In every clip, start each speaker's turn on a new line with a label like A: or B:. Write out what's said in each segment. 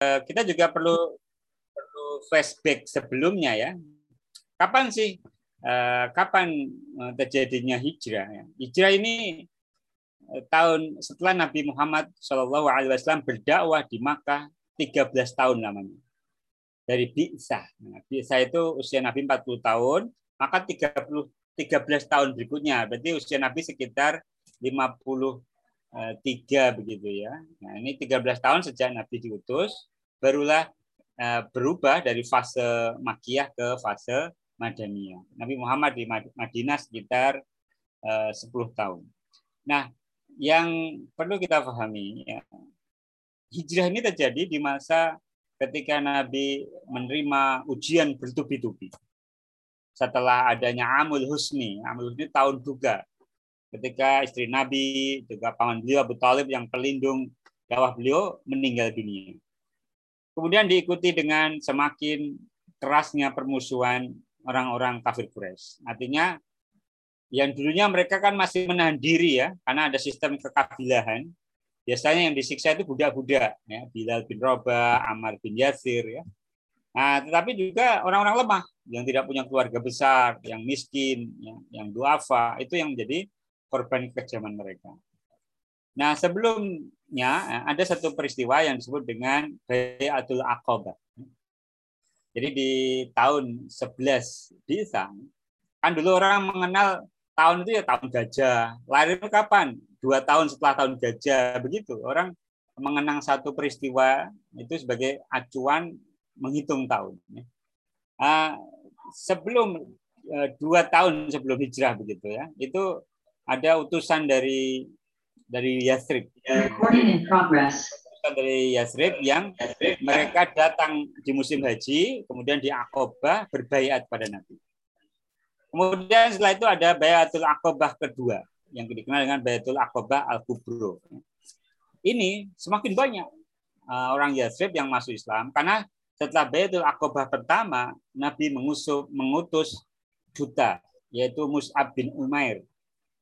A: eh, kita juga perlu perlu flashback sebelumnya ya. Kapan sih eh, kapan eh, terjadinya hijrah? Ya? Hijrah ini tahun setelah Nabi Muhammad Wasallam berdakwah di Makkah 13 tahun lamanya dari Bisa. Nah, Bisa itu usia Nabi 40 tahun, maka 30 13 tahun berikutnya berarti usia Nabi sekitar 53 begitu ya. Nah, ini 13 tahun sejak Nabi diutus barulah eh, berubah dari fase Makiyah ke fase Madaniyah. Nabi Muhammad di Madinah sekitar 10 eh, tahun. Nah, yang perlu kita pahami ya, hijrah ini terjadi di masa ketika Nabi menerima ujian bertubi-tubi. Setelah adanya Amul Husni, Amul Husni tahun duga. Ketika istri Nabi, juga paman beliau Abu Talib yang pelindung dakwah beliau meninggal dunia. Kemudian diikuti dengan semakin kerasnya permusuhan orang-orang kafir Quraisy. Artinya yang dulunya mereka kan masih menahan diri ya, karena ada sistem kekabilahan. Biasanya yang disiksa itu budak-budak, ya, Bilal bin Robah, Ammar bin Yasir, ya. Nah, tetapi juga orang-orang lemah yang tidak punya keluarga besar, yang miskin, yang, yang duafa, itu yang menjadi korban kekejaman mereka. Nah, sebelumnya eh, ada satu peristiwa yang disebut dengan Bayatul Aqabah. Jadi di tahun 11 di kan dulu orang mengenal tahun itu ya tahun gajah. Lahir itu kapan? Dua tahun setelah tahun gajah. Begitu. Orang mengenang satu peristiwa itu sebagai acuan menghitung tahun. Uh, sebelum uh, dua tahun sebelum hijrah begitu ya, itu ada utusan dari dari Yasrib. Dari Yasrib yang mereka datang di musim haji, kemudian di Aqobah berbaiat pada Nabi. Kemudian setelah itu ada Bayatul Aqobah kedua yang dikenal dengan Bayatul Aqobah Al Kubro. Ini semakin banyak uh, orang Yasrib yang masuk Islam karena setelah Bayatul Aqobah pertama Nabi mengusup, mengutus duta yaitu Mus'ab bin Umair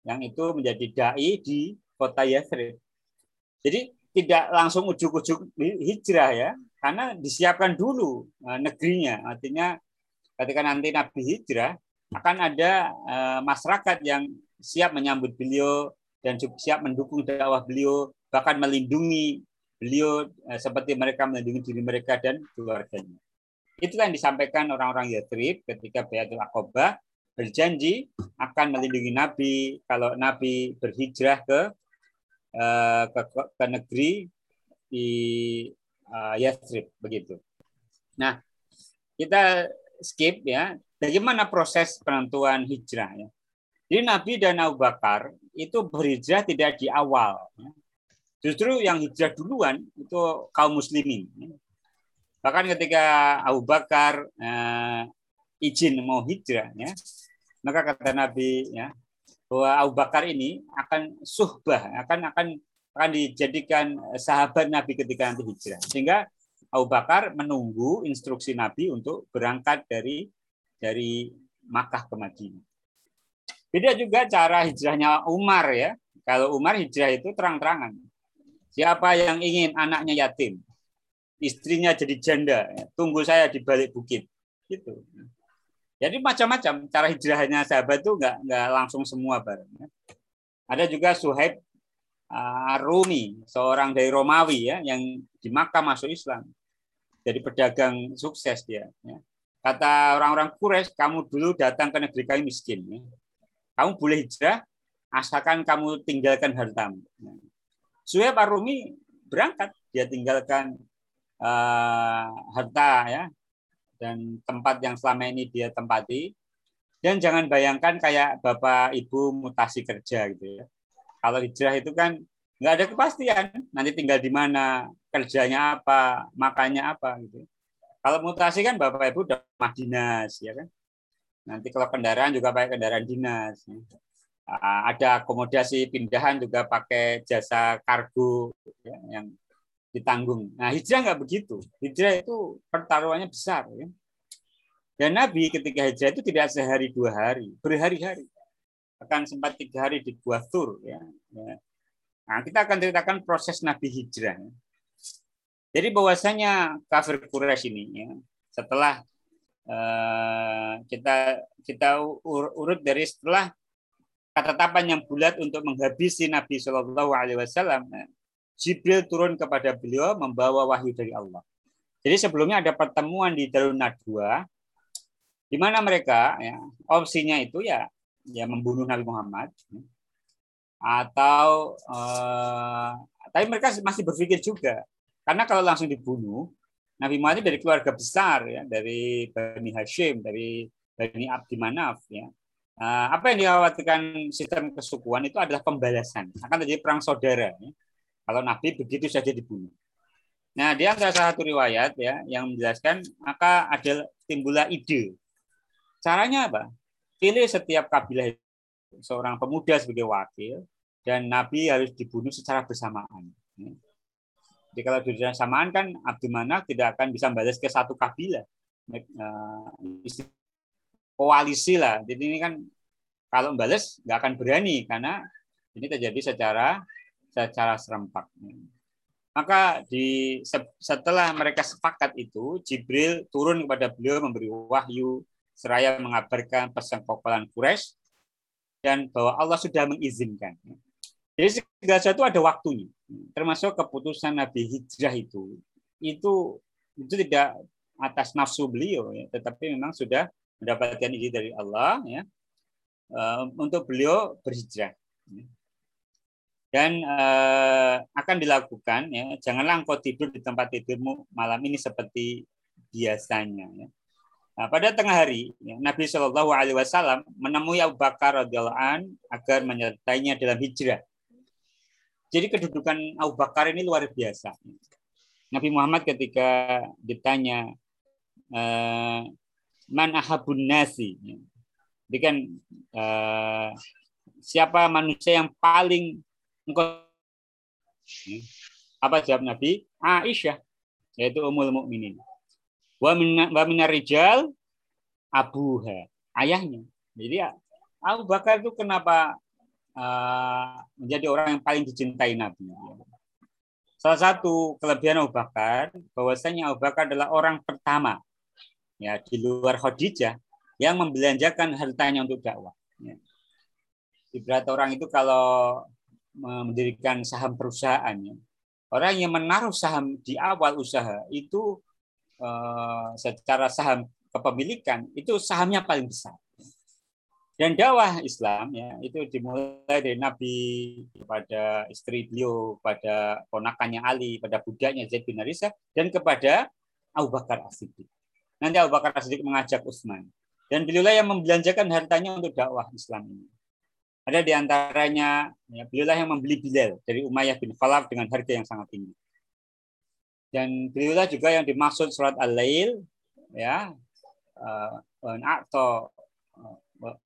A: yang itu menjadi dai di kota Yathrib. Jadi tidak langsung ujuk-ujuk hijrah ya, karena disiapkan dulu eh, negerinya. Artinya ketika nanti Nabi hijrah akan ada eh, masyarakat yang siap menyambut beliau dan siap mendukung dakwah beliau, bahkan melindungi beliau eh, seperti mereka melindungi diri mereka dan keluarganya. Itulah yang disampaikan orang-orang Yathrib ketika Bayatul Aqobah berjanji akan melindungi Nabi kalau Nabi berhijrah ke Eh, ke, ke negeri di uh, Yathrib begitu. Nah, kita skip ya. Bagaimana proses penentuan hijrah ya? Jadi Nabi dan Abu Bakar itu berhijrah tidak di awal. Ya. Justru yang hijrah duluan itu kaum muslimin. Ya. Bahkan ketika Abu Bakar eh, izin mau hijrah, ya, maka kata Nabi, ya, bahwa Abu Bakar ini akan suhbah, akan akan akan dijadikan sahabat Nabi ketika nanti hijrah. Sehingga Abu Bakar menunggu instruksi Nabi untuk berangkat dari dari Makkah ke Madinah. Beda juga cara hijrahnya Umar ya. Kalau Umar hijrah itu terang-terangan. Siapa yang ingin anaknya yatim, istrinya jadi janda, tunggu saya di balik bukit. Gitu. Jadi macam-macam cara hijrahnya sahabat itu nggak nggak langsung semua bareng. Ya. Ada juga Suhaib uh, Rumi, seorang dari Romawi ya yang di Makkah masuk Islam. Jadi pedagang sukses dia. Ya. Kata orang-orang Quraisy, kamu dulu datang ke negeri kami miskin. Ya. Kamu boleh hijrah asalkan kamu tinggalkan hartamu. Suhaib Rumi berangkat, dia tinggalkan uh, harta ya dan tempat yang selama ini dia tempati. Dan jangan bayangkan kayak bapak ibu mutasi kerja gitu ya. Kalau hijrah itu kan nggak ada kepastian. Nanti tinggal di mana, kerjanya apa, makannya apa gitu. Kalau mutasi kan bapak ibu udah rumah dinas ya kan. Nanti kalau kendaraan juga pakai kendaraan dinas. Ya. Ada akomodasi pindahan juga pakai jasa kargo ya, yang ditanggung. Nah hijrah nggak begitu. Hijrah itu pertaruhannya besar. Ya. Dan Nabi ketika hijrah itu tidak sehari dua hari, berhari-hari. Akan sempat tiga hari di Gua Tur. Ya. ya. Nah, kita akan ceritakan proses Nabi hijrah. Jadi bahwasanya kafir Quraisy ini ya, setelah uh, kita kita urut dari setelah ketetapan yang bulat untuk menghabisi Nabi Shallallahu Alaihi Wasallam, ya, Jibril turun kepada beliau membawa wahyu dari Allah. Jadi sebelumnya ada pertemuan di Darun Nadwa, di mana mereka ya, opsinya itu ya ya membunuh Nabi Muhammad atau uh, tapi mereka masih berpikir juga karena kalau langsung dibunuh, Nabi Muhammad dari keluarga besar ya, dari Bani Hashim, dari Bani Abdi Manaf ya. Uh, apa yang dikhawatirkan sistem kesukuan itu adalah pembalasan. Akan terjadi perang saudara ya. Kalau Nabi begitu saja dibunuh. Nah, dia salah satu riwayat ya yang menjelaskan maka ada timbullah ide. Caranya apa? Pilih setiap kabilah seorang pemuda sebagai wakil dan Nabi harus dibunuh secara bersamaan. Ya. Jadi kalau dunia samaan kan Abdul Manaf tidak akan bisa balas ke satu kabilah. Eh, koalisi lah. Jadi ini kan kalau balas nggak akan berani karena ini terjadi secara secara serempak. Maka di setelah mereka sepakat itu, Jibril turun kepada beliau memberi wahyu seraya mengabarkan pesan kokolan Quraisy dan bahwa Allah sudah mengizinkan. Jadi segala sesuatu ada waktunya. Termasuk keputusan Nabi Hijrah itu, itu itu tidak atas nafsu beliau, ya, tetapi memang sudah mendapatkan izin dari Allah ya uh, untuk beliau berhijrah. Dan uh, akan dilakukan ya, janganlah engkau tidur di tempat tidurmu malam ini seperti biasanya. Ya. Nah, pada tengah hari, ya, Nabi Shallallahu Alaihi Wasallam menemui Abu Bakar radhiyallahu agar menyertainya dalam hijrah. Jadi kedudukan Abu Bakar ini luar biasa. Nabi Muhammad ketika ditanya eh, man ahabun nasi, jadi kan eh, siapa manusia yang paling apa jawab Nabi? Aisyah, yaitu umul mukminin. Wa minar rijal abuha, ayahnya. Jadi Abu Bakar itu kenapa Eh, menjadi orang yang paling dicintai Nabi. Salah satu kelebihan Abu Bakar bahwasanya Abu Bakar adalah orang pertama ya di luar Khadijah yang membelanjakan hartanya untuk dakwah. Ya. Ibarat orang itu kalau mendirikan saham perusahaan, ya, orang yang menaruh saham di awal usaha itu uh, secara saham kepemilikan itu sahamnya paling besar. Dan dakwah Islam ya itu dimulai dari Nabi kepada istri beliau, pada ponakannya Ali, pada budaknya Zaid bin Harithah dan kepada Abu Bakar As-Siddiq. Nanti Abu Bakar As-Siddiq mengajak Utsman dan beliau yang membelanjakan hartanya untuk dakwah Islam ini. Ada di antaranya ya, beliau yang membeli Bilal dari Umayyah bin Khalaf dengan harga yang sangat tinggi. Dan beliau juga yang dimaksud surat Al-Lail ya uh, atau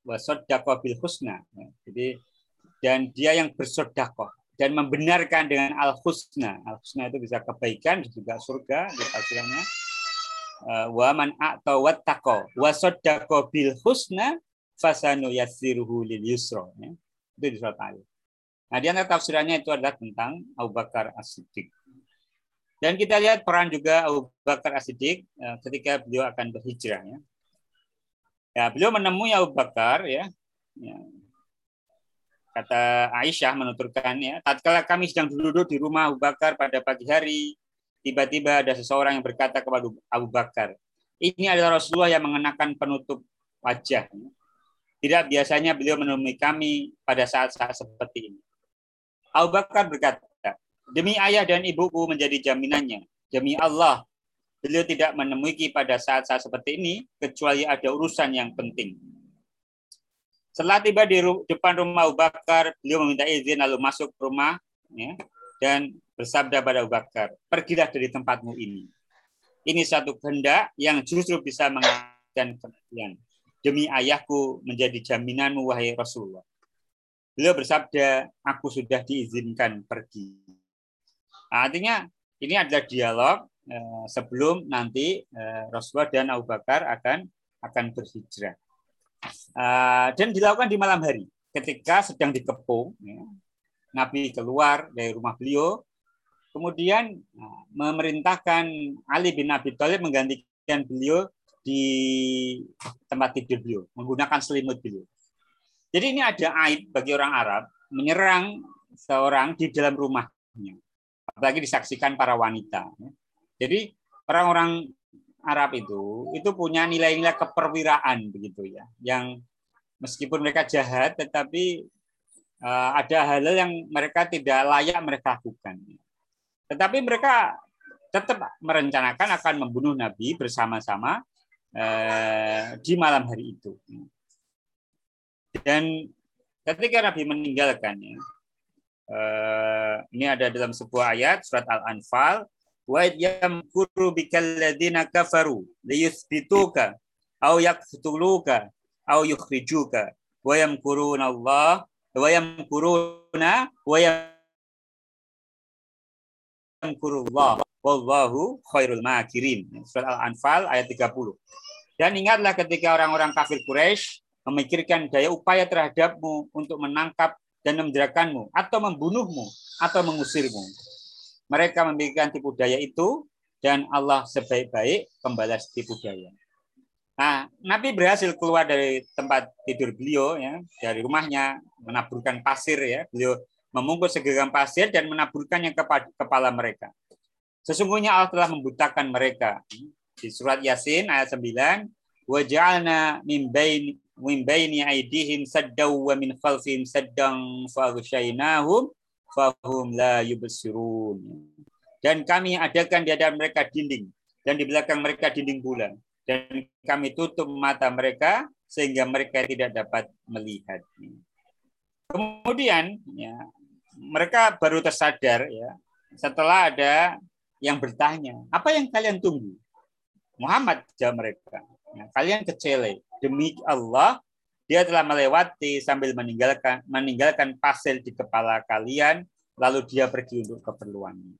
A: wasodakoh bil husna. Jadi dan dia yang bersodakoh dan membenarkan dengan al husna. Al husna itu bisa kebaikan juga surga di tafsirannya. Eh, wa man atau wattaqo wasodakoh bil husna fasanu yasiruhu lil yusro. Ya. Itu di surat Ali. Nah, di antara tafsirannya itu adalah tentang Abu Bakar As-Siddiq. Dan kita lihat peran juga Abu Bakar As-Siddiq eh, ketika beliau akan berhijrah. Ya. Ya, beliau menemui Abu Bakar ya. ya. Kata Aisyah menuturkan ya, tatkala kami sedang duduk di rumah Abu Bakar pada pagi hari, tiba-tiba ada seseorang yang berkata kepada Abu Bakar, ini adalah Rasulullah yang mengenakan penutup wajah. Tidak biasanya beliau menemui kami pada saat-saat seperti ini. Abu Bakar berkata, demi ayah dan ibuku menjadi jaminannya. Demi Allah, Beliau tidak menemui pada saat-saat seperti ini kecuali ada urusan yang penting. Setelah tiba di depan rumah Abu Bakar, beliau meminta izin lalu masuk ke rumah ya, dan bersabda pada Abu Bakar, pergilah dari tempatmu ini. Ini satu kehendak yang justru bisa mengajarkan kematian. Demi ayahku menjadi jaminanmu, wahai Rasulullah. Beliau bersabda, aku sudah diizinkan pergi. Nah, artinya ini adalah dialog Eh, sebelum nanti eh, Rasulullah dan Abu Bakar akan akan berhijrah. Eh, dan dilakukan di malam hari ketika sedang dikepung. Ya, Nabi keluar dari rumah beliau, kemudian nah, memerintahkan Ali bin Abi Thalib menggantikan beliau di tempat tidur beliau, menggunakan selimut beliau. Jadi ini ada aib bagi orang Arab menyerang seorang di dalam rumahnya. Apalagi disaksikan para wanita. Jadi orang-orang Arab itu itu punya nilai-nilai keperwiraan begitu ya, yang meskipun mereka jahat tetapi uh, ada hal-hal yang mereka tidak layak mereka lakukan. Tetapi mereka tetap merencanakan akan membunuh Nabi bersama-sama uh, di malam hari itu. Dan ketika Nabi meninggalkannya, uh, ini ada dalam sebuah ayat surat Al-Anfal, wa yamkuru bikal ladzina kafaru liyuthbituka aw yaqtuluka aw yukhrijuka wa yamkuruna Allah wa yamkuruna wa yamkurullah wallahu khairul makirin. Surat Al-Anfal ayat 30. Dan ingatlah ketika orang-orang kafir Quraisy memikirkan daya upaya terhadapmu untuk menangkap dan memenjarakanmu atau membunuhmu atau mengusirmu. Mereka memikirkan tipu daya itu dan Allah sebaik-baik pembalas tipu daya. Nah, Nabi berhasil keluar dari tempat tidur beliau ya, dari rumahnya menaburkan pasir ya. Beliau memungkus segenggam pasir dan menaburkannya kepada kepala mereka. Sesungguhnya Allah telah membutakan mereka. Di surat Yasin ayat 9, "Wa ja'alna min baini min baini aidihim saddaw wa min khalfihim saddan faghshaynahum fahum la yubsirun. Dan kami adakan di hadapan mereka dinding dan di belakang mereka dinding bulan dan kami tutup mata mereka sehingga mereka tidak dapat melihat. Kemudian ya mereka baru tersadar ya setelah ada yang bertanya, apa yang kalian tunggu? Muhammad jawab mereka, ya, kalian kecele demi Allah dia telah melewati sambil meninggalkan meninggalkan pasir di kepala kalian lalu dia pergi untuk keperluannya.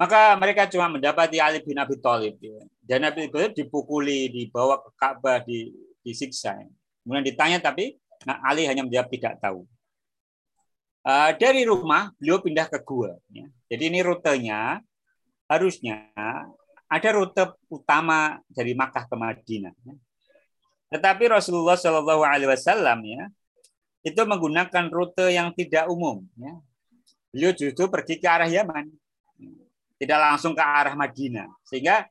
A: Maka mereka cuma mendapati Ali bin Abi Thalib ya. dan Nabi Thalib dipukuli, dibawa ke Ka'bah, di, disiksa. Ya. Kemudian ditanya tapi nah, Ali hanya menjawab tidak tahu. Uh, dari rumah beliau pindah ke gua. Ya. Jadi ini rutenya harusnya ada rute utama dari Makkah ke Madinah. Ya. Tetapi Rasulullah Shallallahu Alaihi Wasallam ya itu menggunakan rute yang tidak umum. Ya. Beliau justru pergi ke arah Yaman, tidak langsung ke arah Madinah, sehingga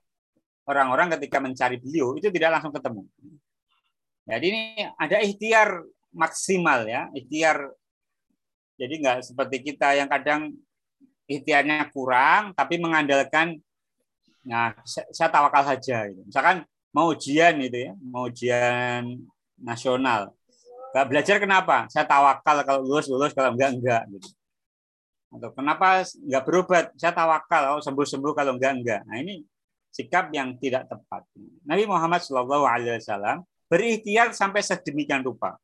A: orang-orang ketika mencari beliau itu tidak langsung ketemu. Jadi ini ada ikhtiar maksimal ya, ikhtiar. Jadi nggak seperti kita yang kadang ikhtiarnya kurang, tapi mengandalkan, nah saya tawakal saja. Gitu. Misalkan mau ujian itu ya, mau ujian nasional. Gak belajar kenapa? Saya tawakal kalau lulus lulus kalau enggak enggak gitu. Atau kenapa enggak berobat? Saya tawakal kalau sembuh sembuh kalau enggak enggak. Nah ini sikap yang tidak tepat. Nabi Muhammad Wasallam berikhtiar sampai sedemikian rupa.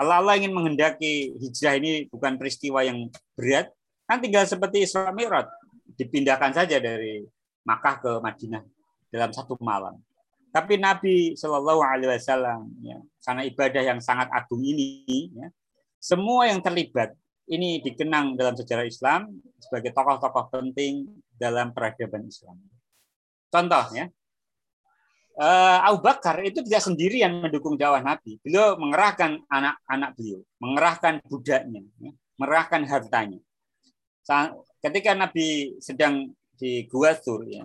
A: Kalau Allah ingin menghendaki hijrah ini bukan peristiwa yang berat, kan tinggal seperti Isra Mi'raj, dipindahkan saja dari Makkah ke Madinah dalam satu malam. Tapi Nabi Shallallahu Alaihi Wasallam, ya, karena ibadah yang sangat agung ini, ya, semua yang terlibat ini dikenang dalam sejarah Islam sebagai tokoh-tokoh penting dalam peradaban Islam. Contohnya, uh, Abu Bakar itu tidak sendirian mendukung dakwah Nabi. Beliau mengerahkan anak-anak beliau, mengerahkan budaknya, ya, mengerahkan hartanya. Ketika Nabi sedang di Gua Sur, ya,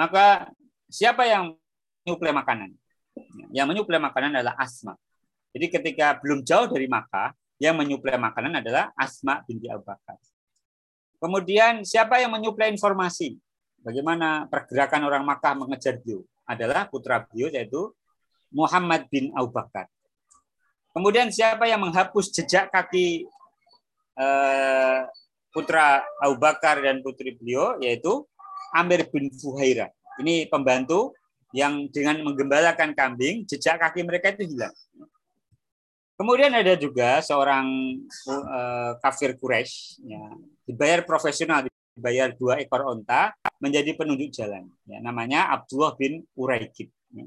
A: maka siapa yang menyuplai makanan. Yang menyuplai makanan adalah Asma. Jadi ketika belum jauh dari Makkah, yang menyuplai makanan adalah Asma binti Abu Bakar. Kemudian siapa yang menyuplai informasi? Bagaimana pergerakan orang Makkah mengejar beliau? Adalah putra beliau yaitu Muhammad bin Abu Bakar. Kemudian siapa yang menghapus jejak kaki eh, putra Abu Bakar dan putri beliau yaitu Amir bin Fuhaira. Ini pembantu yang dengan menggembalakan kambing, jejak kaki mereka itu hilang. Kemudian ada juga seorang uh, kafir Quraisy, ya, dibayar profesional, dibayar dua ekor onta menjadi penunjuk jalan. Ya, namanya Abdullah bin Uraikib. Ya.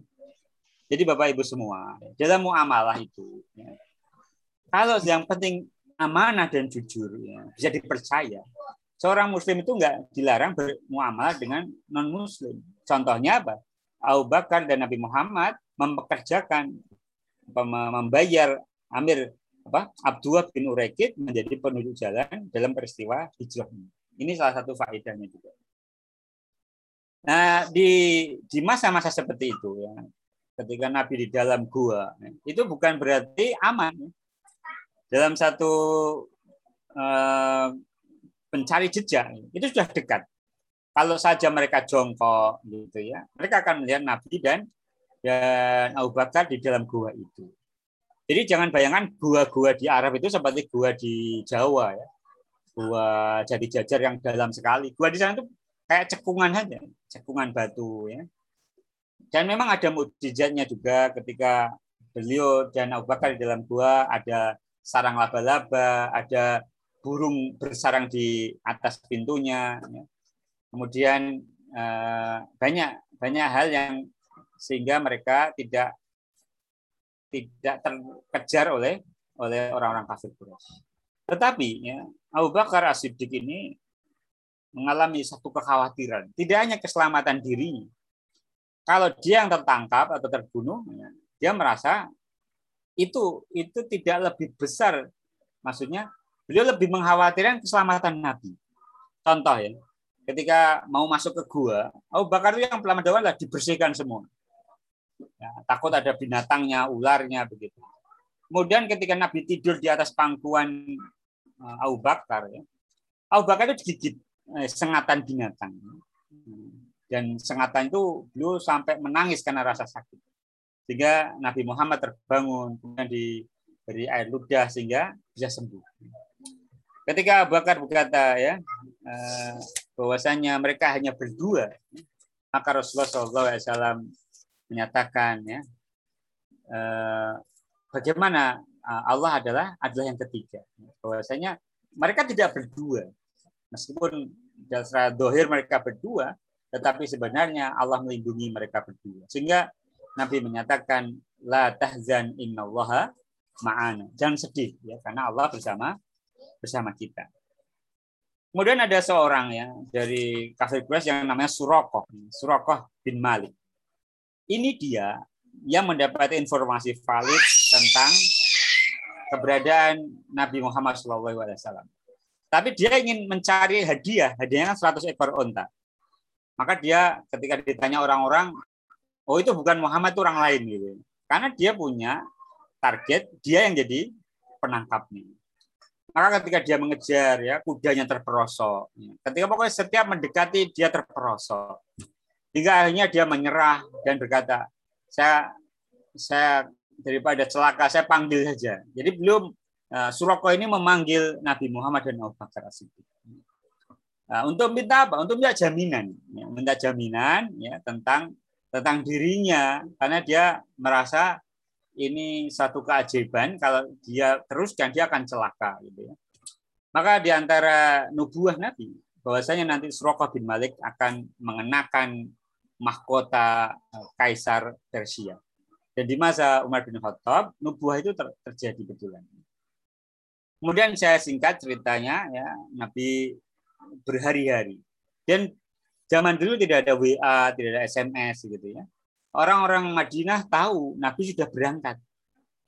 A: Jadi Bapak Ibu semua, dalam muamalah itu, ya, kalau yang penting amanah dan jujur, ya, bisa dipercaya, seorang muslim itu nggak dilarang bermuamalah dengan non muslim. Contohnya apa? Abu Bakar dan Nabi Muhammad mempekerjakan membayar Amir apa Abdullah bin Urekit menjadi penduduk jalan dalam peristiwa hijrah ini. Ini salah satu faedahnya juga. Nah, di di masa-masa seperti itu ya, ketika Nabi di dalam gua, itu bukan berarti aman. Dalam satu eh, pencari jejak itu sudah dekat. Kalau saja mereka jongkok gitu ya, mereka akan melihat Nabi dan dan Abu Bakar di dalam gua itu. Jadi jangan bayangkan gua-gua di Arab itu seperti gua di Jawa ya. Gua jadi jajar yang dalam sekali. Gua di sana itu kayak cekungan saja, cekungan batu ya. Dan memang ada mujizatnya juga ketika beliau dan Abu Bakar di dalam gua ada sarang laba-laba, ada burung bersarang di atas pintunya. Ya. Kemudian eh, banyak banyak hal yang sehingga mereka tidak tidak terkejar oleh oleh orang-orang kafir Quraisy. Tetapi ya, Abu Bakar As-Siddiq ini mengalami satu kekhawatiran, tidak hanya keselamatan dirinya. Kalau dia yang tertangkap atau terbunuh, ya, dia merasa itu itu tidak lebih besar, maksudnya beliau lebih mengkhawatirkan keselamatan Nabi. Contoh ya, ketika mau masuk ke gua, Abu Bakar itu yang pertama adalah dibersihkan semua. Ya, takut ada binatangnya, ularnya begitu. Kemudian ketika Nabi tidur di atas pangkuan Abu Bakar, ya, Abu Bakar itu digigit eh, sengatan binatang. Dan sengatan itu beliau sampai menangis karena rasa sakit. Sehingga Nabi Muhammad terbangun, kemudian diberi air ludah sehingga bisa sembuh. Ketika Abu Bakar berkata ya eh, bahwasanya mereka hanya berdua, maka Rasulullah SAW menyatakan ya eh, bagaimana eh, Allah adalah adalah yang ketiga. Bahwasanya mereka tidak berdua. Meskipun secara dohir mereka berdua tetapi sebenarnya Allah melindungi mereka berdua. Sehingga Nabi menyatakan la tahzan innallaha ma'ana. Jangan sedih ya karena Allah bersama bersama kita. Kemudian ada seorang ya dari kafir Quraisy yang namanya Surakoh, Surakoh bin Malik. Ini dia yang mendapat informasi valid tentang keberadaan Nabi Muhammad SAW. Tapi dia ingin mencari hadiah, hadiahnya 100 ekor onta. Maka dia ketika ditanya orang-orang, oh itu bukan Muhammad itu orang lain gitu. Karena dia punya target, dia yang jadi penangkapnya. Maka ketika dia mengejar ya kudanya terperosok. Ketika pokoknya setiap mendekati dia terperosok. Hingga akhirnya dia menyerah dan berkata, saya saya daripada celaka saya panggil saja. Jadi belum uh, Suroko ini memanggil Nabi Muhammad dan Abu Bakar As-Siddiq. Uh, untuk minta apa? Untuk minta jaminan, ya, minta jaminan ya tentang tentang dirinya karena dia merasa ini satu keajaiban kalau dia teruskan dia akan celaka gitu ya. Maka di antara nubuah Nabi bahwasanya nanti Suroko bin Malik akan mengenakan mahkota eh, kaisar Persia. Dan di masa Umar bin Khattab, nubuah itu ter terjadi betulan. Kemudian saya singkat ceritanya, ya Nabi berhari-hari. Dan zaman dulu tidak ada WA, tidak ada SMS gitu ya. Orang-orang Madinah tahu Nabi sudah berangkat,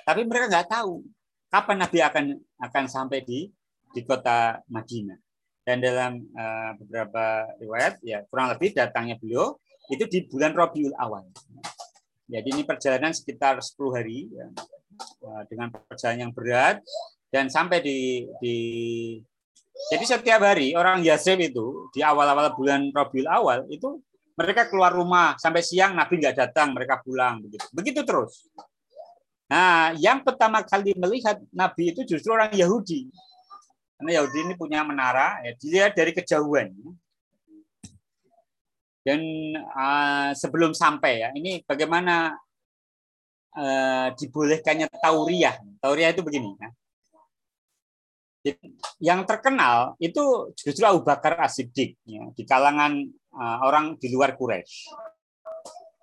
A: tapi mereka nggak tahu kapan Nabi akan akan sampai di di kota Madinah. Dan dalam uh, beberapa riwayat, ya kurang lebih datangnya beliau itu di bulan Rabiul Awal. Jadi ini perjalanan sekitar 10 hari ya, dengan perjalanan yang berat dan sampai di, di jadi setiap hari orang Yasrib itu di awal-awal bulan Rabiul Awal itu mereka keluar rumah sampai siang Nabi nggak datang mereka pulang begitu. Begitu terus. Nah yang pertama kali melihat Nabi itu justru orang Yahudi. Karena Yahudi ini punya menara ya dilihat dari kejauhan dan uh, sebelum sampai ya, ini bagaimana uh, dibolehkannya tauriah. Tauriah itu begini. Ya. Yang terkenal itu justru Abu Bakar As-Siddiq ya, di kalangan uh, orang di luar Quraisy.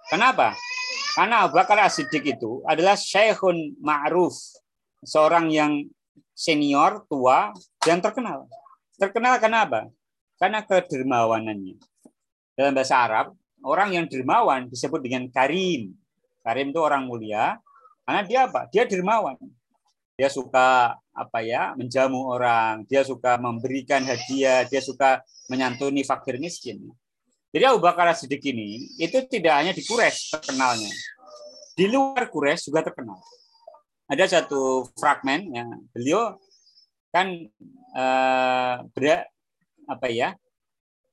A: Kenapa? Karena Abu Bakar As-Siddiq itu adalah syekhun ma'ruf, seorang yang senior, tua, dan terkenal. Terkenal kenapa? Karena kedermawanannya. Dalam bahasa Arab, orang yang dermawan disebut dengan karim. Karim itu orang mulia. Karena dia apa? Dia dermawan. Dia suka apa ya menjamu orang, dia suka memberikan hadiah, dia suka menyantuni fakir miskin. Jadi Abu Bakar Siddiq ini itu tidak hanya di Quraisy terkenalnya. Di luar Quraisy juga terkenal. Ada satu fragmen ya, beliau kan eh, ber, apa ya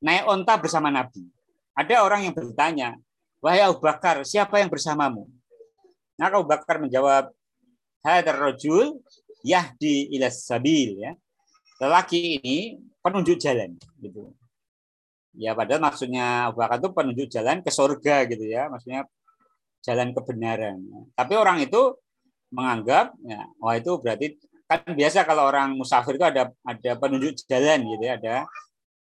A: naik onta bersama Nabi. Ada orang yang bertanya, wahai Abu Bakar, siapa yang bersamamu? Nah, Abu Bakar menjawab, hadar rojul yahdi ilas sabil ya. Lelaki ini penunjuk jalan gitu. Ya padahal maksudnya Abu Bakar itu penunjuk jalan ke surga gitu ya, maksudnya jalan kebenaran. Tapi orang itu menganggap ya, wah itu berarti kan biasa kalau orang musafir itu ada ada penunjuk jalan gitu ya, ada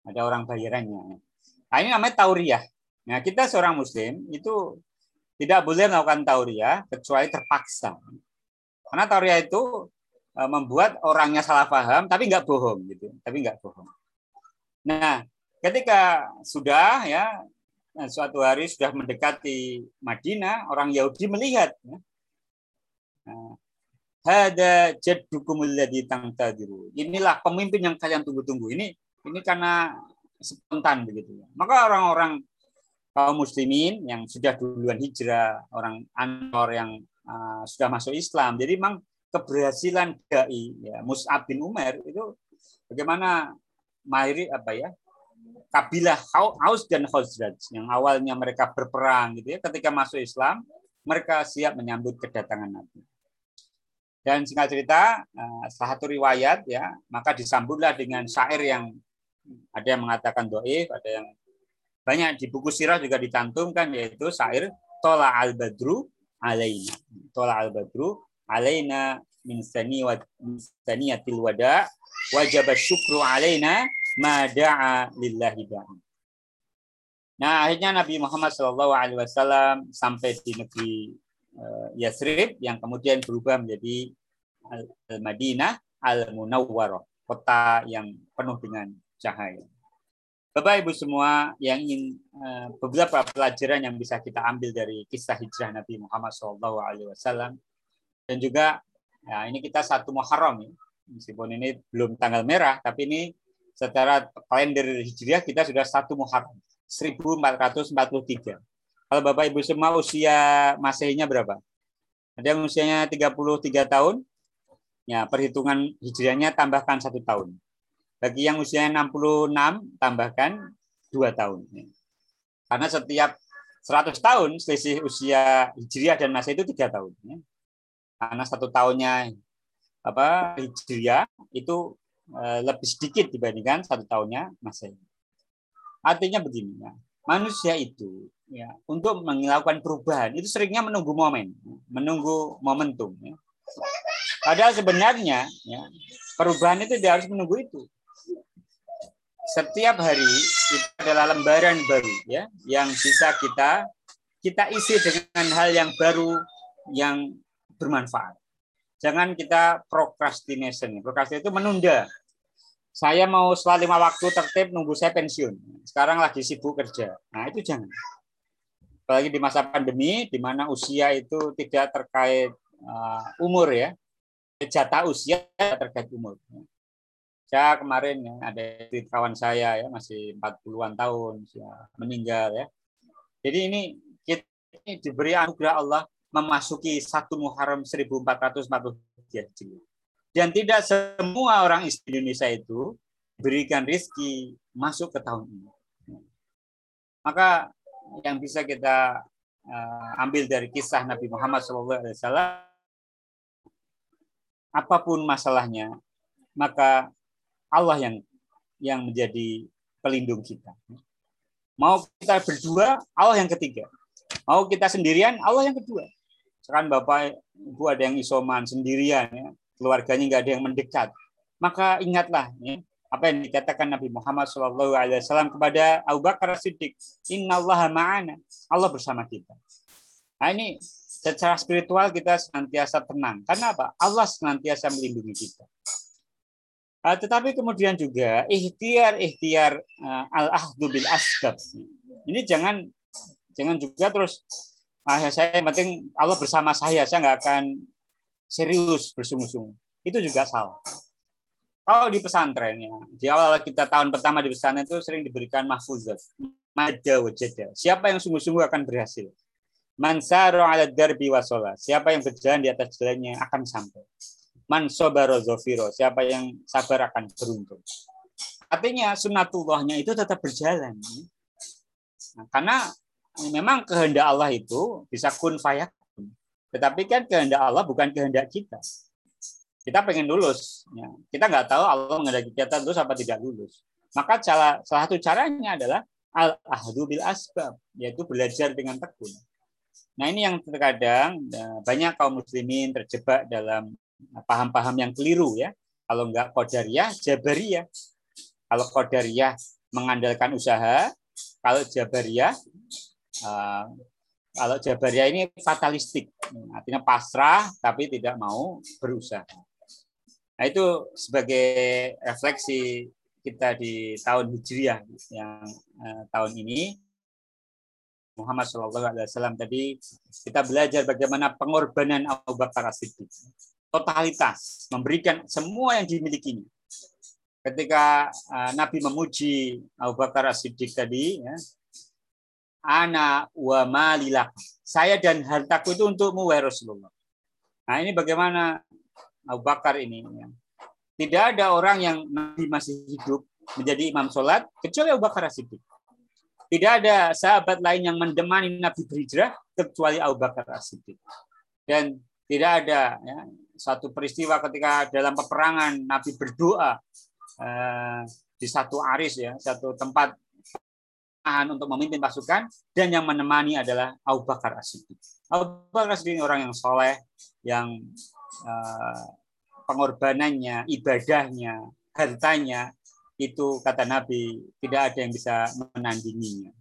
A: ada orang bayarannya. Nah, ini namanya tauriah. Nah, kita seorang muslim itu tidak boleh melakukan tauriah kecuali terpaksa. Karena tauriah itu e, membuat orangnya salah paham tapi nggak bohong gitu, tapi nggak bohong. Nah, ketika sudah ya suatu hari sudah mendekati Madinah, orang Yahudi melihat ya, nah, Hada jaddukumul ladzi tangtadiru. Inilah pemimpin yang kalian tunggu-tunggu. Ini ini karena spontan begitu. Maka orang-orang kaum muslimin yang sudah duluan hijrah, orang Anwar yang uh, sudah masuk Islam. Jadi memang keberhasilan dai ya Mus'ab bin Umar itu bagaimana mahiri apa ya kabilah Aus dan Khazraj yang awalnya mereka berperang gitu ya ketika masuk Islam mereka siap menyambut kedatangan Nabi. Dan singkat cerita, eh, salah satu riwayat ya, maka disambutlah dengan syair yang ada yang mengatakan doif, ada yang banyak di buku sirah juga dicantumkan yaitu syair Tola al Badru alaina. Tola al Badru alaina min sani wa saniyatil wada wajib syukru alaina ma da'a lillahi da'a. Nah, akhirnya Nabi Muhammad wasallam sampai di negeri uh, Yathrib yang kemudian berubah menjadi Al-Madinah Al-Munawwarah, kota yang penuh dengan cahaya. Bapak Ibu semua yang ingin uh, beberapa pelajaran yang bisa kita ambil dari kisah hijrah Nabi Muhammad SAW dan juga ya, ini kita satu Muharram ya. meskipun ini belum tanggal merah tapi ini secara kalender Hijriah kita sudah satu Muharram 1443. Kalau Bapak Ibu semua usia Masehinya berapa? Ada yang usianya 33 tahun, ya perhitungan Hijriahnya tambahkan satu tahun. Bagi yang usianya 66, tambahkan dua tahun. Karena setiap 100 tahun selisih usia Hijriah dan Masehi itu tiga tahun. Karena satu tahunnya apa Hijriah itu Eh, lebih sedikit dibandingkan satu tahunnya Masehi. Artinya begini, ya, manusia itu ya untuk melakukan perubahan itu seringnya menunggu momen, menunggu momentum. Ya. Padahal sebenarnya ya, perubahan itu tidak harus menunggu itu. Setiap hari itu adalah lembaran baru ya yang bisa kita kita isi dengan hal yang baru yang bermanfaat. Jangan kita procrastination. Procrastination itu menunda saya mau setelah lima waktu tertib nunggu saya pensiun. Sekarang lagi sibuk kerja. Nah itu jangan. Apalagi di masa pandemi, di mana usia itu tidak terkait uh, umur ya. Jatah usia terkait umur. Saya kemarin ya, ada kawan saya ya masih 40-an tahun ya, meninggal ya. Jadi ini kita ini diberi anugerah Allah memasuki satu Muharram 1443 Hijriah. Dan tidak semua orang Indonesia itu berikan rizki masuk ke tahun ini. Maka yang bisa kita uh, ambil dari kisah Nabi Muhammad SAW, apa pun masalahnya, maka Allah yang yang menjadi pelindung kita. Mau kita berdua, Allah yang ketiga. Mau kita sendirian, Allah yang kedua. Sekarang Bapak Ibu ada yang isoman sendirian, ya keluarganya nggak ada yang mendekat. Maka ingatlah ya, apa yang dikatakan Nabi Muhammad SAW kepada Abu Bakar Siddiq, Inna Allah ma'ana. Allah bersama kita. Nah ini secara spiritual kita senantiasa tenang. Karena apa? Allah senantiasa melindungi kita. Uh, tetapi kemudian juga ikhtiar ikhtiar uh, al ahdu bil asbab. Ini jangan jangan juga terus ah saya yang penting Allah bersama saya, saya nggak akan serius bersungguh-sungguh. Itu juga salah. Kalau di pesantren ya, di awal kita tahun pertama di pesantren itu sering diberikan mahfuzat, wajada. Siapa yang sungguh-sungguh akan berhasil. Mansaro ala darbi wasola. Siapa yang berjalan di atas jalannya akan sampai man sobaro zofiro, siapa yang sabar akan beruntung. Artinya sunatullahnya itu tetap berjalan. Nah, karena memang kehendak Allah itu bisa kun fayakun. Tetapi kan kehendak Allah bukan kehendak kita. Kita pengen lulus. Ya. Kita nggak tahu Allah menghendaki kita lulus apa tidak lulus. Maka salah, satu caranya adalah al ahdu bil asbab, yaitu belajar dengan tekun. Nah ini yang terkadang eh, banyak kaum muslimin terjebak dalam paham-paham yang keliru ya. Kalau enggak Qadariyah, Jabariyah. Kalau Qadariyah mengandalkan usaha, kalau Jabariyah uh, kalau Jabariyah ini fatalistik, artinya pasrah tapi tidak mau berusaha. Nah itu sebagai refleksi kita di tahun Hijriah yang uh, tahun ini Muhammad SAW tadi kita belajar bagaimana pengorbanan Abu Bakar As-Siddiq totalitas, memberikan semua yang dimilikinya. Ketika uh, Nabi memuji Abu Bakar As-Siddiq tadi, ya, ana wa malilak. Saya dan hartaku itu untukmu wahai Rasulullah. Nah, ini bagaimana Abu Bakar ini ya. Tidak ada orang yang Nabi masih hidup menjadi imam sholat kecuali Abu Bakar As-Siddiq. Tidak ada sahabat lain yang mendemani Nabi berhijrah kecuali Abu Bakar As-Siddiq. Dan tidak ada ya, satu peristiwa ketika dalam peperangan Nabi berdoa eh, di satu aris ya, satu tempat untuk memimpin pasukan dan yang menemani adalah Abu Bakar As-Siddiq. Abu Bakar As-Siddiq orang yang soleh, yang eh, pengorbanannya, ibadahnya, hartanya itu kata Nabi tidak ada yang bisa menandinginya.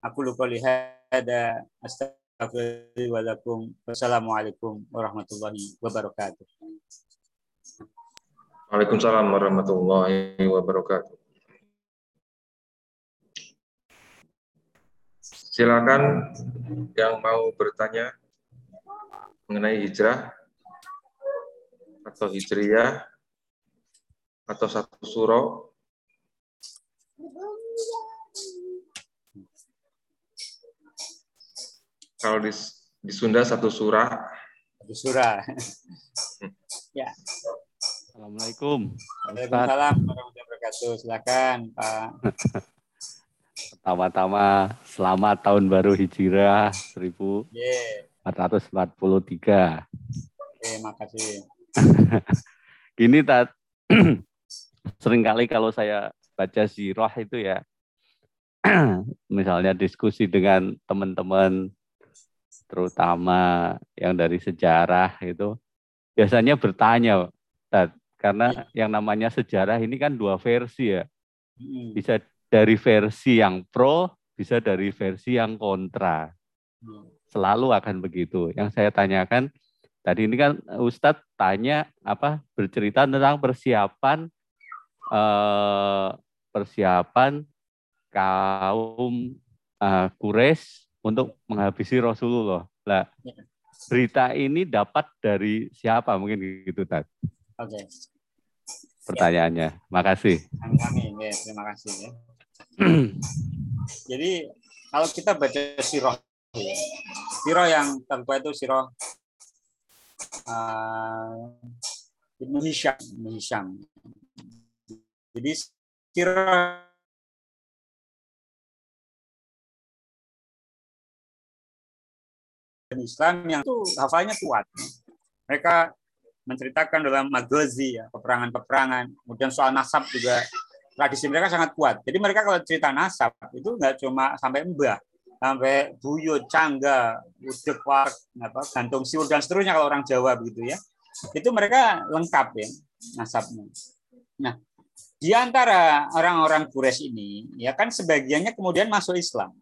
A: Aku lupa lihat ada Wassalamualaikum warahmatullahi wabarakatuh.
B: Waalaikumsalam warahmatullahi wabarakatuh. Silakan yang mau bertanya mengenai hijrah atau hijriyah atau satu surah Kalau di, di Sunda satu surah.
A: Satu surah. ya.
C: Assalamualaikum.
A: Waalaikumsalam warahmatullahi wabarakatuh. Silakan Pak.
C: Pertama-tama selamat tahun baru Hijrah 1443. Yeah.
A: Oke, makasih.
C: Gini Tat, sering kali kalau saya baca sirah itu ya, misalnya diskusi dengan teman-teman terutama yang dari sejarah itu biasanya bertanya karena yang namanya sejarah ini kan dua versi ya hmm. bisa dari versi yang pro bisa dari versi yang kontra hmm. selalu akan begitu yang saya tanyakan tadi ini kan Ustadz tanya apa bercerita tentang persiapan eh, persiapan kaum uh, Quraisy untuk menghabisi Rasulullah. Lah, ya. berita ini dapat dari siapa mungkin gitu Tad?
A: Oke. Okay.
C: Pertanyaannya. Makasih.
A: Amin. Ya, terima kasih ya. Jadi kalau kita baca sirah ya, sirah yang tentu itu sirah uh, Ibnu Hisham, Hisham. Jadi sirah Islam yang itu hafalnya kuat. Mereka menceritakan dalam magazi ya, peperangan-peperangan, kemudian soal nasab juga tradisi mereka sangat kuat. Jadi mereka kalau cerita nasab itu nggak cuma sampai mbah, sampai buyut, cangga, udek, war, apa, gantung siur dan seterusnya kalau orang Jawa begitu ya. Itu mereka lengkap ya nasabnya. Nah, di antara orang-orang Quraisy ini ya kan sebagiannya kemudian masuk Islam.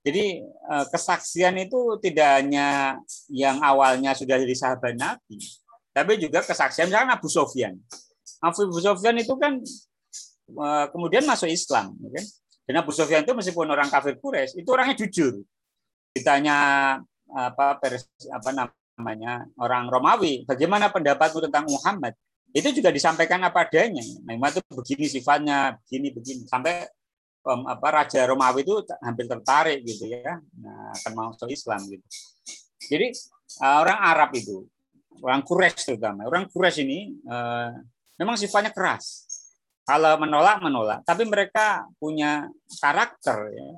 A: Jadi eh, kesaksian itu tidak hanya yang awalnya sudah jadi sahabat Nabi, tapi juga kesaksian misalkan Abu Sofyan. Abu Sufyan itu kan eh, kemudian masuk Islam, ya kan? Dan Abu Sufyan itu meskipun orang kafir Quraisy, itu orangnya jujur. Ditanya apa pers, apa namanya orang Romawi, bagaimana pendapatmu tentang Muhammad? Itu juga disampaikan apa adanya. Memang itu begini sifatnya, begini begini sampai um, apa Raja Romawi itu hampir tertarik gitu ya, nah, akan masuk Islam gitu. Jadi uh, orang Arab itu, orang Quraisy terutama, orang Quraisy ini uh, memang sifatnya keras. Kalau menolak menolak, tapi mereka punya karakter ya,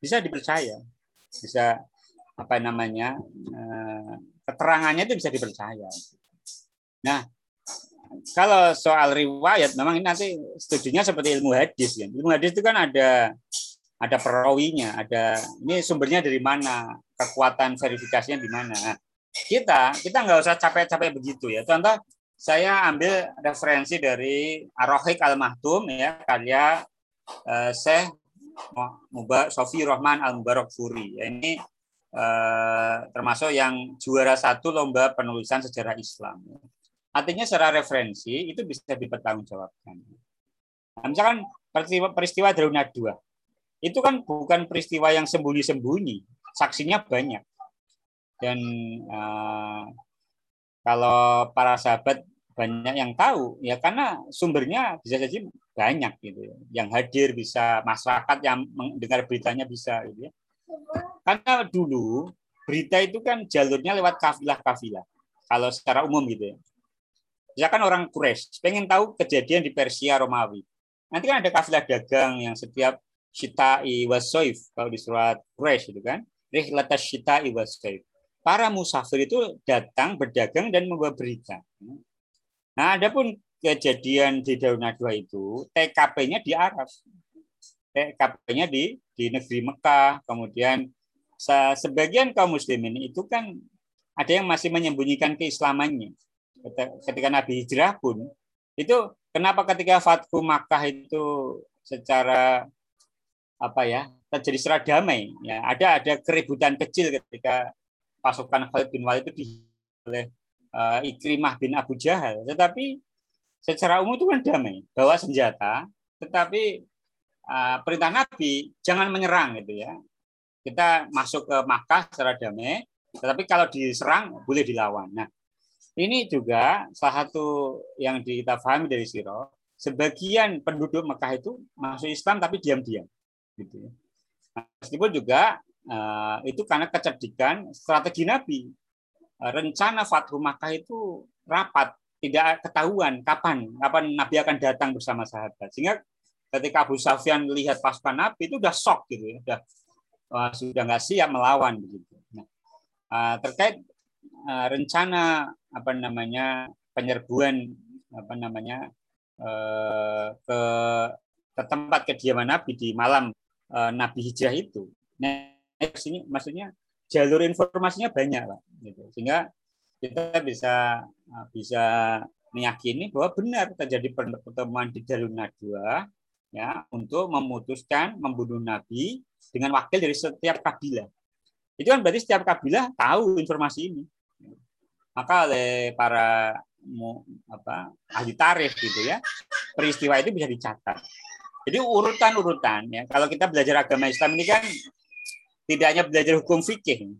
A: bisa dipercaya, bisa apa namanya uh, keterangannya itu bisa dipercaya. Nah, kalau soal riwayat memang ini nanti studinya seperti ilmu hadis ya. Ilmu hadis itu kan ada ada perawinya, ada ini sumbernya dari mana, kekuatan verifikasinya di mana. Nah, kita kita nggak usah capek-capek begitu ya. Contoh saya ambil referensi dari Arohik Al Mahtum ya karya uh, Syekh Sofi Rohman Al Mubarak Furi. Ya, ini uh, termasuk yang juara satu lomba penulisan sejarah Islam. Artinya secara referensi itu bisa dipertanggungjawabkan. Nah, misalkan peristiwa, peristiwa Daruna II, itu kan bukan peristiwa yang sembunyi-sembunyi, saksinya banyak. Dan uh, kalau para sahabat banyak yang tahu ya karena sumbernya bisa saja banyak gitu ya. yang hadir bisa masyarakat yang mendengar beritanya bisa gitu ya karena dulu berita itu kan jalurnya lewat kafilah-kafilah kalau secara umum gitu ya ya kan orang Quraisy pengen tahu kejadian di Persia Romawi nanti kan ada kafilah dagang yang setiap syita'i wasoif kalau di surat Quraisy itu kan rihlatas syita'i wasoif para musafir itu datang berdagang dan membawa berita. Nah, adapun kejadian di Daun Nadwa itu TKP-nya di Arab. TKP-nya di di negeri Mekah, kemudian sebagian kaum muslimin itu kan ada yang masih menyembunyikan keislamannya. Ketika Nabi hijrah pun itu kenapa ketika Fathu Makkah itu secara apa ya terjadi secara damai ya ada ada keributan kecil ketika pasukan Khalid bin Walid itu di oleh uh, Ikrimah bin Abu Jahal. Tetapi secara umum itu kan damai, bawa senjata, tetapi uh, perintah Nabi jangan menyerang gitu ya. Kita masuk ke Makkah secara damai, tetapi kalau diserang boleh dilawan. Nah, ini juga salah satu yang kita pahami dari Siro, sebagian penduduk Mekah itu masuk Islam tapi diam-diam gitu ya. Meskipun juga Eh, itu karena kecerdikan strategi Nabi. Eh, rencana Fathu Makkah itu rapat, tidak ketahuan kapan kapan Nabi akan datang bersama sahabat. Sehingga ketika Abu Sufyan melihat pasukan Nabi itu udah shock gitu ya, udah uh, sudah nggak siap melawan begitu. Nah, uh, terkait rencana apa namanya penyerbuan apa namanya ke ke tempat kediaman Nabi di malam uh, Nabi hijrah itu. Nah, sini maksudnya jalur informasinya banyak pak gitu. sehingga kita bisa uh, bisa meyakini bahwa benar terjadi pertemuan di jalur Najwa ya untuk memutuskan membunuh Nabi dengan wakil dari setiap kabilah itu kan berarti setiap kabilah tahu informasi ini maka oleh para apa ahli tarikh gitu ya peristiwa itu bisa dicatat jadi urutan-urutan ya kalau kita belajar agama Islam ini kan tidak hanya belajar hukum fikih.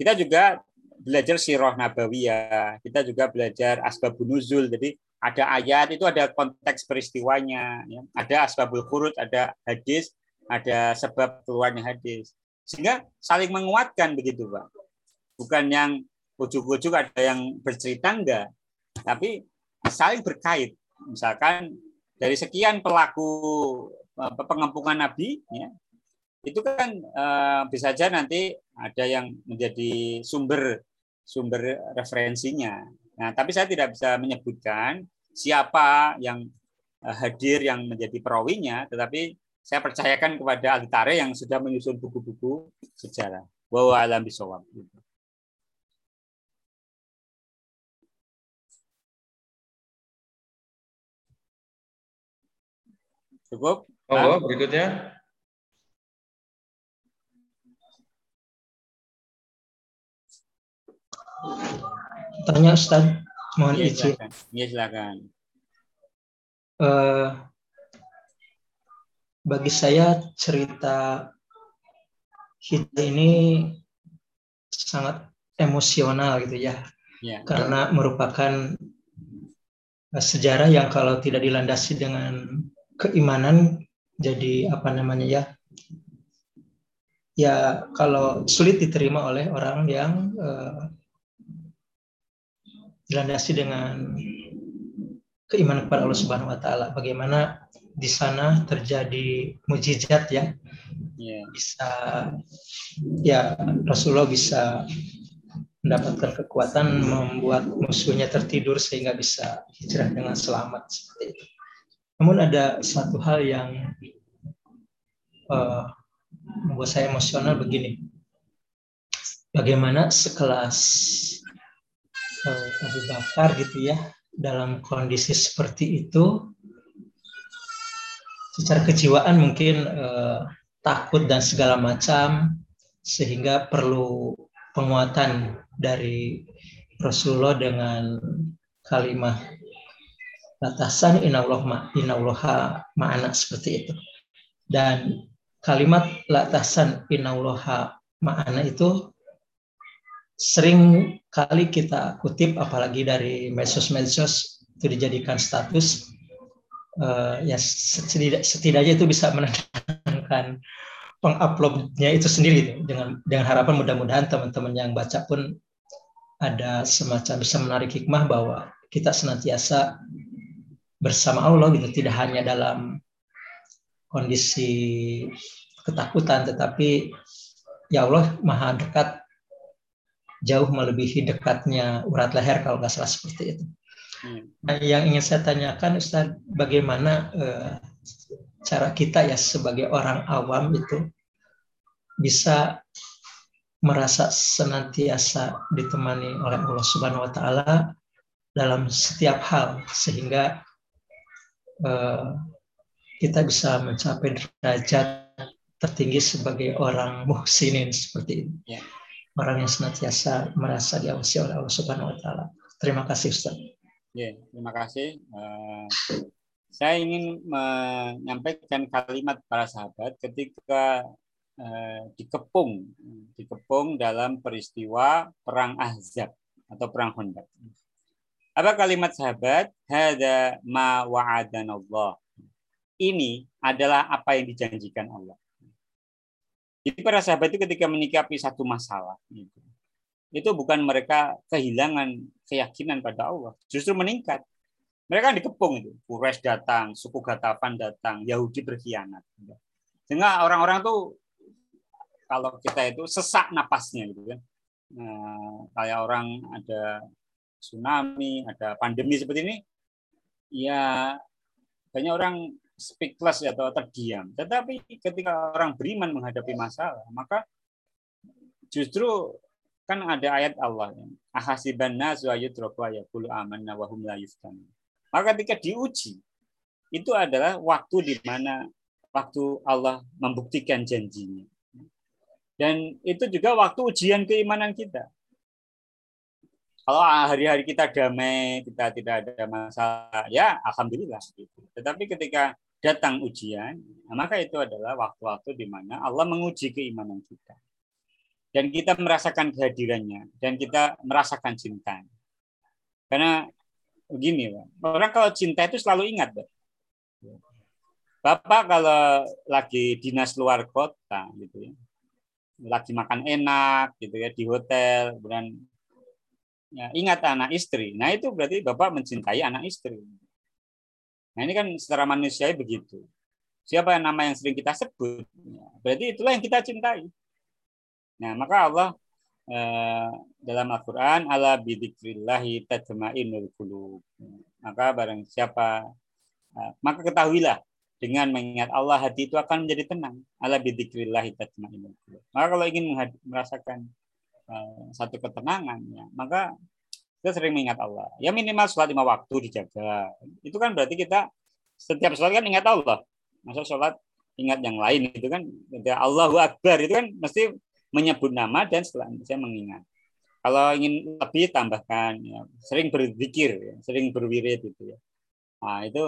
A: Kita juga belajar sirah nabawiyah, kita juga belajar asbabun nuzul. Jadi ada ayat itu ada konteks peristiwanya, ya. ada asbabul khurud, ada hadis, ada sebab keluarnya hadis. Sehingga saling menguatkan begitu, Pak. Bukan yang ujuk-ujuk ada yang bercerita enggak, tapi saling berkait. Misalkan dari sekian pelaku pengempungan Nabi, ya, itu kan uh, bisa saja nanti ada yang menjadi sumber sumber referensinya. Nah, tapi saya tidak bisa menyebutkan siapa yang uh, hadir yang menjadi perawinya, tetapi saya percayakan kepada Altare yang sudah menyusun buku-buku sejarah. Wa alam bisawab. Cukup?
B: Oh, berikutnya.
D: Tanya Ustaz, mohon
A: ya,
D: izin.
A: Silakan. Ya, silakan.
D: uh, bagi saya cerita hijrah ini sangat emosional gitu ya, ya. karena merupakan sejarah yang kalau tidak dilandasi dengan keimanan jadi apa namanya ya ya kalau sulit diterima oleh orang yang uh, dilandasi dengan keimanan kepada Allah Subhanahu wa taala. Bagaimana di sana terjadi mujizat ya. Yeah. Bisa ya Rasulullah bisa mendapatkan kekuatan membuat musuhnya tertidur sehingga bisa hijrah dengan selamat seperti itu. Namun ada satu hal yang uh, membuat saya emosional begini. Bagaimana sekelas uh, Abu Bakar gitu ya dalam kondisi seperti itu secara kejiwaan mungkin uh, takut dan segala macam sehingga perlu penguatan dari Rasulullah dengan kalimat batasan inallah ma inallah ma'ana seperti itu. Dan kalimat latasan inallah ma'ana itu sering kali kita kutip apalagi dari medsos-medsos itu dijadikan status uh, ya setidak, setidaknya itu bisa menenangkan penguploadnya itu sendiri dengan dengan harapan mudah-mudahan teman-teman yang baca pun ada semacam bisa menarik hikmah bahwa kita senantiasa bersama Allah gitu tidak hanya dalam kondisi ketakutan tetapi ya Allah maha dekat jauh melebihi dekatnya urat leher kalau nggak salah seperti itu. Hmm. Nah, yang ingin saya tanyakan Ustaz, bagaimana eh, cara kita ya sebagai orang awam itu bisa merasa senantiasa ditemani oleh Allah Subhanahu wa taala dalam setiap hal sehingga eh, kita bisa mencapai derajat tertinggi sebagai orang muhsinin seperti ini. Yeah orang yang senantiasa merasa diawasi oleh Allah Subhanahu wa taala. Terima kasih Ustaz.
A: Ya, terima kasih. Uh, saya ingin menyampaikan kalimat para sahabat ketika uh, dikepung dikepung dalam peristiwa perang Ahzab atau perang Khandaq. Apa kalimat sahabat? Hada ma wa'adanallah. Ini adalah apa yang dijanjikan Allah. Jadi para sahabat itu ketika menyikapi satu masalah, gitu, itu bukan mereka kehilangan keyakinan pada Allah, justru meningkat. Mereka dikepung itu. Quraisy datang, suku Gatafan datang, Yahudi berkhianat. Sehingga orang-orang tuh kalau kita itu sesak napasnya gitu kan. Nah, kayak orang ada tsunami, ada pandemi seperti ini, ya banyak orang speechless atau terdiam. Tetapi ketika orang beriman menghadapi masalah, maka justru kan ada ayat Allah ya. Ahasiban nasu ayutraku ayakulu amanna wa hum la Maka ketika diuji, itu adalah waktu di mana waktu Allah membuktikan janjinya. Dan itu juga waktu ujian keimanan kita. Kalau hari-hari kita damai, kita tidak ada masalah, ya alhamdulillah. Tetapi ketika datang ujian, maka itu adalah waktu-waktu di mana Allah menguji keimanan kita. Dan kita merasakan kehadirannya, dan kita merasakan cinta. Karena begini, orang kalau cinta itu selalu ingat. Bapak kalau lagi dinas luar kota, gitu ya, lagi makan enak, gitu ya, di hotel, kemudian ya, ingat anak istri. Nah itu berarti Bapak mencintai anak istri. Nah ini kan secara manusiawi begitu. Siapa nama yang sering kita sebut, ya, berarti itulah yang kita cintai. Nah maka Allah eh, dalam Al-Quran ala bidikrillahi tatma'inul qulub. Maka barang siapa eh, maka ketahuilah dengan mengingat Allah hati itu akan menjadi tenang. Ala bidikrillahi tatma'inul qulub. Maka kalau ingin merasakan eh, satu ketenangan ya, maka kita sering mengingat Allah. Ya minimal sholat lima waktu dijaga. Itu kan berarti kita setiap sholat kan ingat Allah. Masa sholat ingat yang lain itu kan Allahu Akbar itu kan mesti menyebut nama dan setelah saya mengingat. Kalau ingin lebih tambahkan ya, sering berzikir, ya, sering berwirid itu ya. Nah, itu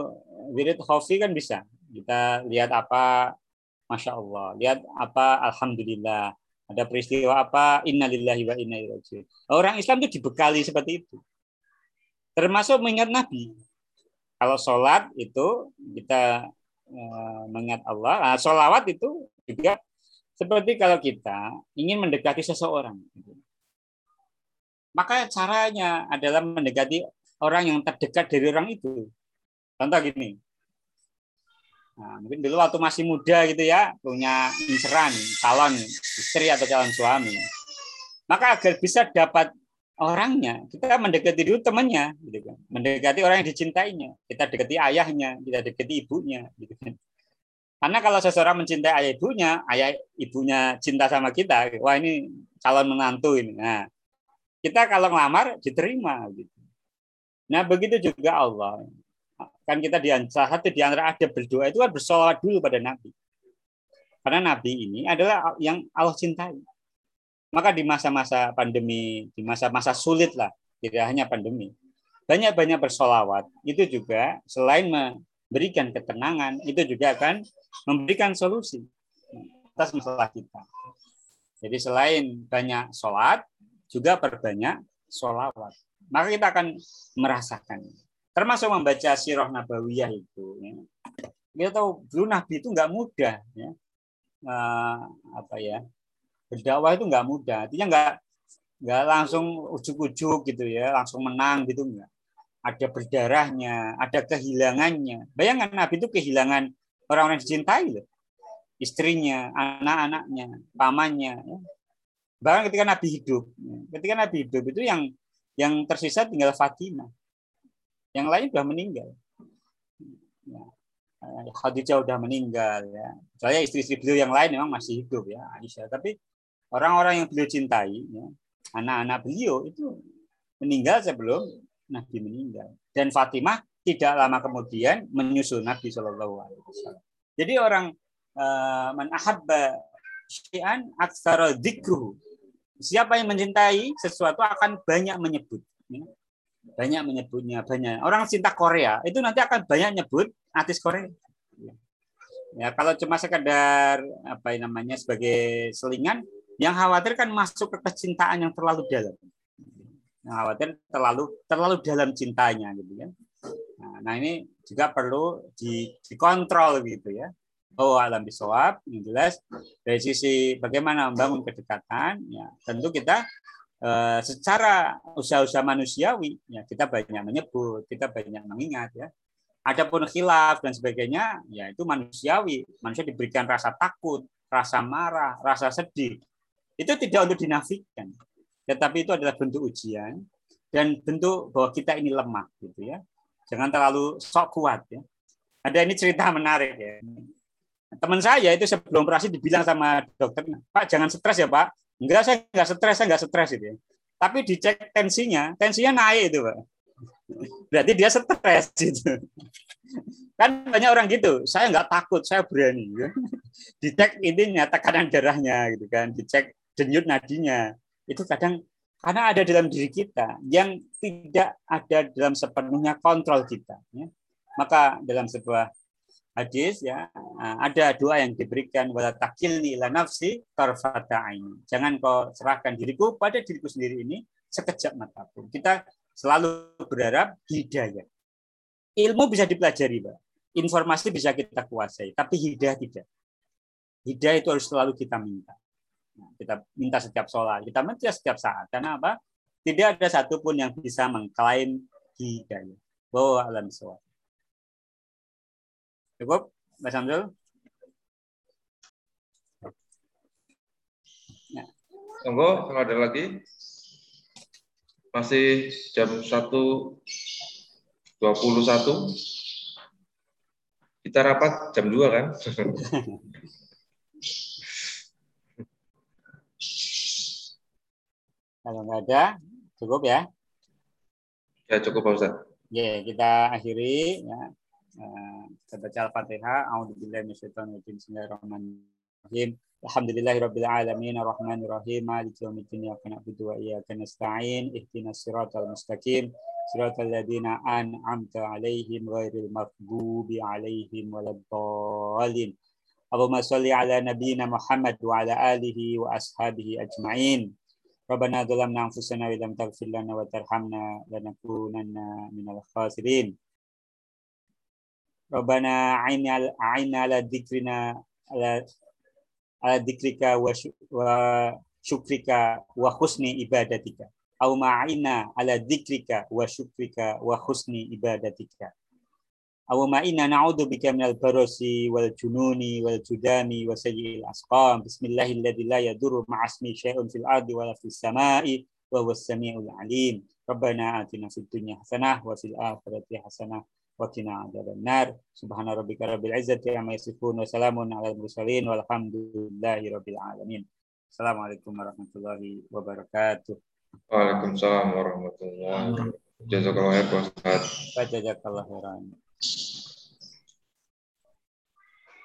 A: wirid khofi kan bisa. Kita lihat apa, Masya Allah. Lihat apa, Alhamdulillah. Ada peristiwa apa, innalillahi wa inna ilaihi Orang Islam itu dibekali seperti itu. Termasuk mengingat Nabi. Kalau sholat itu kita eh, mengingat Allah. Nah, sholawat itu juga seperti kalau kita ingin mendekati seseorang. Maka caranya adalah mendekati orang yang terdekat dari orang itu. Contoh gini. Nah, mungkin dulu waktu masih muda gitu ya, punya inceran, calon istri atau calon suami. Maka agar bisa dapat orangnya, kita mendekati dulu temannya, gitu kan. Mendekati orang yang dicintainya. Kita dekati ayahnya, kita dekati ibunya, gitu kan. Karena kalau seseorang mencintai ayah ibunya, ayah ibunya cinta sama kita, wah ini calon menantu ini. Nah, kita kalau ngelamar diterima gitu. Nah, begitu juga Allah kan kita di salah satu di antara ada berdoa itu kan bersolawat dulu pada Nabi. Karena Nabi ini adalah yang Allah cintai. Maka di masa-masa pandemi, di masa-masa sulit lah, tidak hanya pandemi, banyak-banyak bersolawat itu juga selain memberikan ketenangan, itu juga akan memberikan solusi atas masalah kita. Jadi selain banyak sholat, juga perbanyak sholawat. Maka kita akan merasakan termasuk membaca sirah nabawiyah itu ya. kita tahu dulu nabi itu nggak mudah ya uh, apa ya berdakwah itu nggak mudah artinya nggak nggak langsung ujuk-ujuk gitu ya langsung menang gitu enggak ada berdarahnya ada kehilangannya bayangkan nabi itu kehilangan orang-orang dicintai loh istrinya anak-anaknya pamannya ya. bahkan ketika nabi hidup ya. ketika nabi hidup itu yang yang tersisa tinggal Fatimah yang lain sudah meninggal. Ya. Khadijah sudah meninggal ya. Saya istri-istri beliau yang lain memang masih hidup ya Aisyah. Tapi orang-orang yang beliau cintai, ya, anak-anak beliau itu meninggal sebelum Nabi meninggal. Dan Fatimah tidak lama kemudian menyusul Nabi Shallallahu Alaihi Wasallam. Jadi orang uh, ahabba syai'an aksara Siapa yang mencintai sesuatu akan banyak menyebut. Ya banyak menyebutnya banyak. Orang cinta Korea itu nanti akan banyak nyebut artis Korea. Ya kalau cuma sekedar apa namanya sebagai selingan yang khawatir kan masuk ke kecintaan yang terlalu dalam. Yang khawatir terlalu terlalu dalam cintanya gitu nah, nah ini juga perlu di, dikontrol gitu ya. Oh alam bisawab yang jelas dari sisi bagaimana membangun kedekatan ya tentu kita Eh, secara usaha-usaha manusiawi ya kita banyak menyebut, kita banyak mengingat ya. Adapun khilaf dan sebagainya ya itu manusiawi. Manusia diberikan rasa takut, rasa marah, rasa sedih. Itu tidak untuk dinafikan. Tetapi itu adalah bentuk ujian dan bentuk bahwa kita ini lemah gitu ya. Jangan terlalu sok kuat ya. Ada ini cerita menarik ya. Teman saya itu sebelum operasi dibilang sama dokter, Pak jangan stres ya Pak, Enggak, saya enggak stres, saya enggak stres itu ya. Tapi dicek tensinya, tensinya naik itu, Pak. Berarti dia stres gitu. Kan banyak orang gitu, saya enggak takut, saya berani. Ya. Dicek intinya tekanan darahnya gitu kan, dicek denyut nadinya. Itu kadang karena ada dalam diri kita yang tidak ada dalam sepenuhnya kontrol kita. Ya. Maka dalam sebuah hadis ya ah, ada doa yang diberikan wala takilni ila nafsi tarfata. Jangan kau serahkan diriku pada diriku sendiri ini sekejap mata pun. Kita selalu berharap hidayah. Ilmu bisa dipelajari, Pak. Informasi bisa kita kuasai, tapi hidayah tidak. Hidayah itu harus selalu kita minta. Nah, kita minta setiap sholat, kita minta setiap saat. Karena apa? Tidak ada satupun yang bisa mengklaim hidayah. Bahwa alam suara. Cukup, Mbak Samsul?
B: Ya. Tunggu, kalau ada lagi. Masih jam 1.21. Kita rapat jam 2 kan?
A: Kalau nggak ada, cukup ya?
B: Ya, cukup Pak Ustaz.
A: Ya, kita akhiri. Ya. Kita baca Al-Fatihah. A'udzubillahi minasyaitonir Bismillahirrahmanirrahim. Alhamdulillahirabbil alamin arrahmanir rahim maliki yaumiddin iyyaka na'budu wa iyyaka nasta'in ihdinas siratal mustaqim Siratal ladzina an'amta 'alaihim ghairil maghdubi 'alaihim waladdallin. Allahumma shalli ala nabiyyina Muhammad wa ala alihi wa ashabihi ajma'in. Rabbana dhalamna anfusana wa lam taghfir lana wa tarhamna lanakunanna minal khasirin. Rabbana a'inna ala dzikrina ala ala dzikrika wa, wa syukrika wa husni ibadatika. Au ma'ina ala dzikrika wa syukrika wa husni ibadatika. Au ma'ina na'udzu bika minal barasi wal jununi wal judami wa sayyi'il asqam. Bismillahilladzi la yadurru ma'asmi syai'un fil ardi wa fis sama'i wa huwas alim. Rabbana atina fid dunya hasanah wa fil akhirati hasanah wa qina adzabannar. Subhana rabbika rabbil izzati amma yasifun wa salamun alal mursalin walhamdulillahi rabbil alamin. Assalamualaikum warahmatullahi wabarakatuh.
B: Waalaikumsalam warahmatullahi wabarakatuh. Jazakallah.
A: Jazakallah khairan.